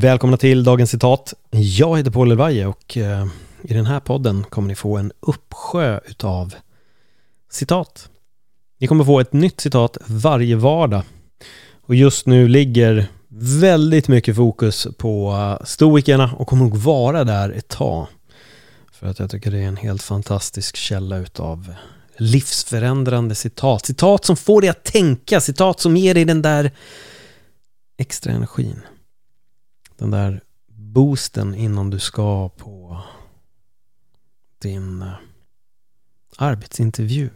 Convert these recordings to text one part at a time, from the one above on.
Välkomna till dagens citat. Jag heter Paul Elvaje och eh, i den här podden kommer ni få en uppsjö utav citat. Ni kommer få ett nytt citat varje vardag. Och just nu ligger väldigt mycket fokus på eh, stoikerna och kommer nog vara där ett tag. För att jag tycker det är en helt fantastisk källa utav livsförändrande citat. Citat som får dig att tänka, citat som ger dig den där extra energin. Den där boosten innan du ska på din eh, arbetsintervju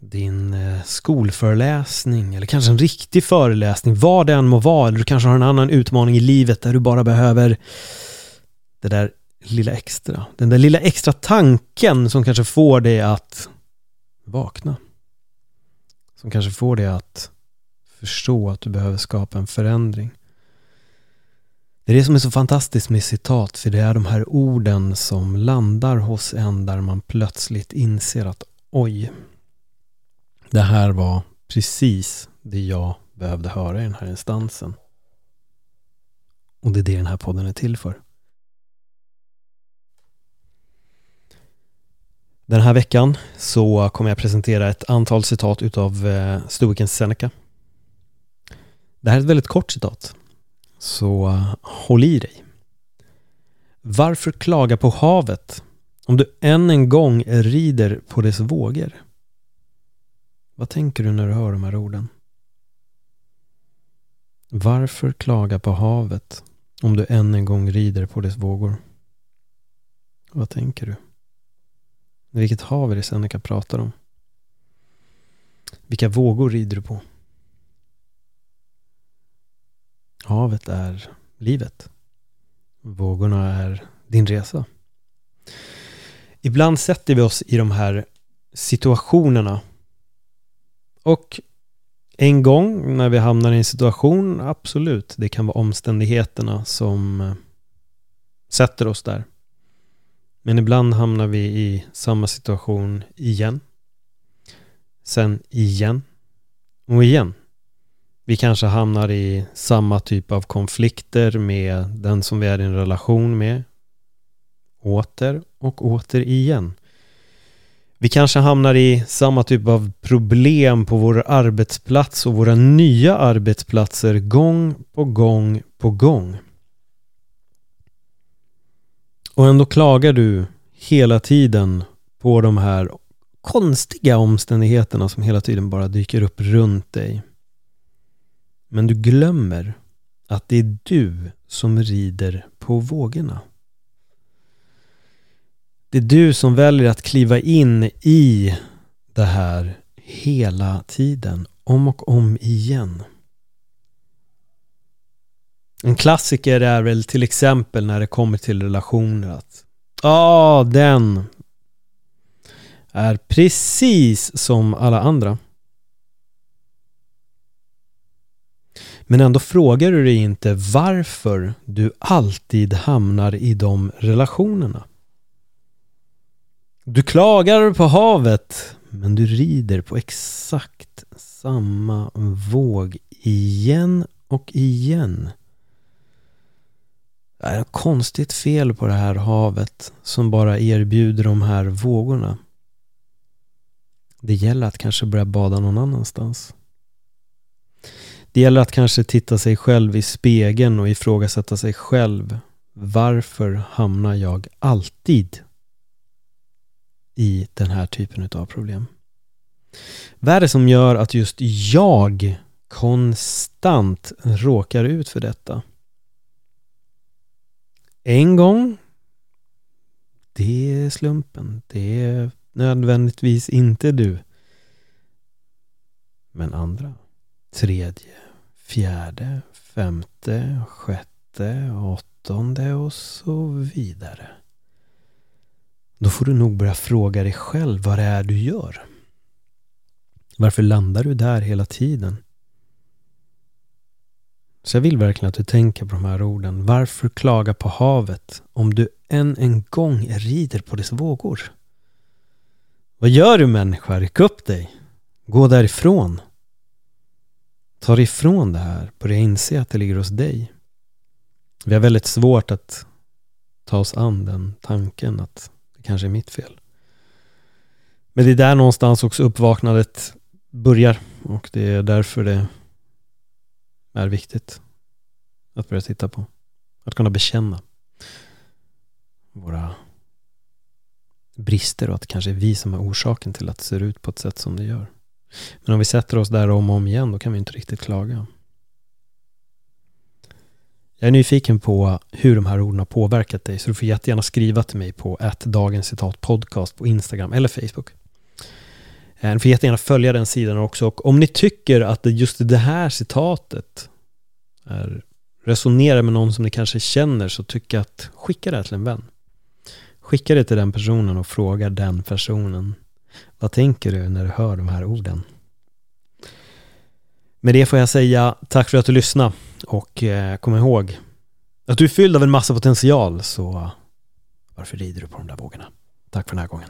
din eh, skolföreläsning eller kanske en riktig föreläsning, vad det än må vara, eller du kanske har en annan utmaning i livet där du bara behöver det där lilla extra. Den där lilla extra tanken som kanske får dig att vakna. Som kanske får dig att förstå att du behöver skapa en förändring. Det är det som är så fantastiskt med citat, för det är de här orden som landar hos en där man plötsligt inser att oj, det här var precis det jag behövde höra i den här instansen. Och det är det den här podden är till för. Den här veckan så kommer jag presentera ett antal citat utav eh, stoikern Seneca. Det här är ett väldigt kort citat. Så eh, håll i dig. Varför klaga på havet om du än en gång rider på dess vågor? Vad tänker du när du hör de här orden? Varför klaga på havet om du än en gång rider på dess vågor? Vad tänker du? Vilket hav är det Seneca pratar om? Vilka vågor rider du på? Havet är livet. Vågorna är din resa. Ibland sätter vi oss i de här situationerna och en gång när vi hamnar i en situation, absolut, det kan vara omständigheterna som eh, sätter oss där. Men ibland hamnar vi i samma situation igen. Sen igen. Och igen. Vi kanske hamnar i samma typ av konflikter med den som vi är i en relation med. Åter och åter igen. Vi kanske hamnar i samma typ av problem på vår arbetsplats och våra nya arbetsplatser gång på gång på gång. Och ändå klagar du hela tiden på de här konstiga omständigheterna som hela tiden bara dyker upp runt dig. Men du glömmer att det är du som rider på vågorna. Det är du som väljer att kliva in i det här hela tiden, om och om igen. En klassiker är väl till exempel när det kommer till relationer att Ja, den är precis som alla andra. Men ändå frågar du dig inte varför du alltid hamnar i de relationerna. Du klagar på havet, men du rider på exakt samma våg igen och igen. Det är ett konstigt fel på det här havet som bara erbjuder de här vågorna. Det gäller att kanske börja bada någon annanstans. Det gäller att kanske titta sig själv i spegeln och ifrågasätta sig själv. Varför hamnar jag alltid i den här typen av problem. Vad är det som gör att just jag konstant råkar ut för detta? En gång, det är slumpen. Det är nödvändigtvis inte du. Men andra, tredje, fjärde, femte, sjätte, åttonde och så vidare. Då får du nog börja fråga dig själv vad det är du gör. Varför landar du där hela tiden? Så jag vill verkligen att du tänker på de här orden. Varför klaga på havet om du än en gång rider på dess vågor? Vad gör du människa? Ryck upp dig. Gå därifrån. Ta dig ifrån det här. Börja inse att det ligger hos dig. Vi har väldigt svårt att ta oss an den tanken att det kanske är mitt fel. Men det är där någonstans också uppvaknandet börjar och det är därför det är viktigt att börja titta på. Att kunna bekänna våra brister och att det kanske är vi som är orsaken till att det ser ut på ett sätt som det gör. Men om vi sätter oss där om och om igen då kan vi inte riktigt klaga. Jag är nyfiken på hur de här orden har påverkat dig så du får jättegärna skriva till mig på ett dagens citat podcast på Instagram eller Facebook. Eh, ni får jättegärna följa den sidan också och om ni tycker att just det här citatet är, resonerar med någon som ni kanske känner så tycker jag att skicka det till en vän. Skicka det till den personen och fråga den personen vad tänker du när du hör de här orden? Med det får jag säga tack för att du lyssnade och eh, kom ihåg att du är fylld av en massa potential så varför rider du på de där vågorna? Tack för den här gången.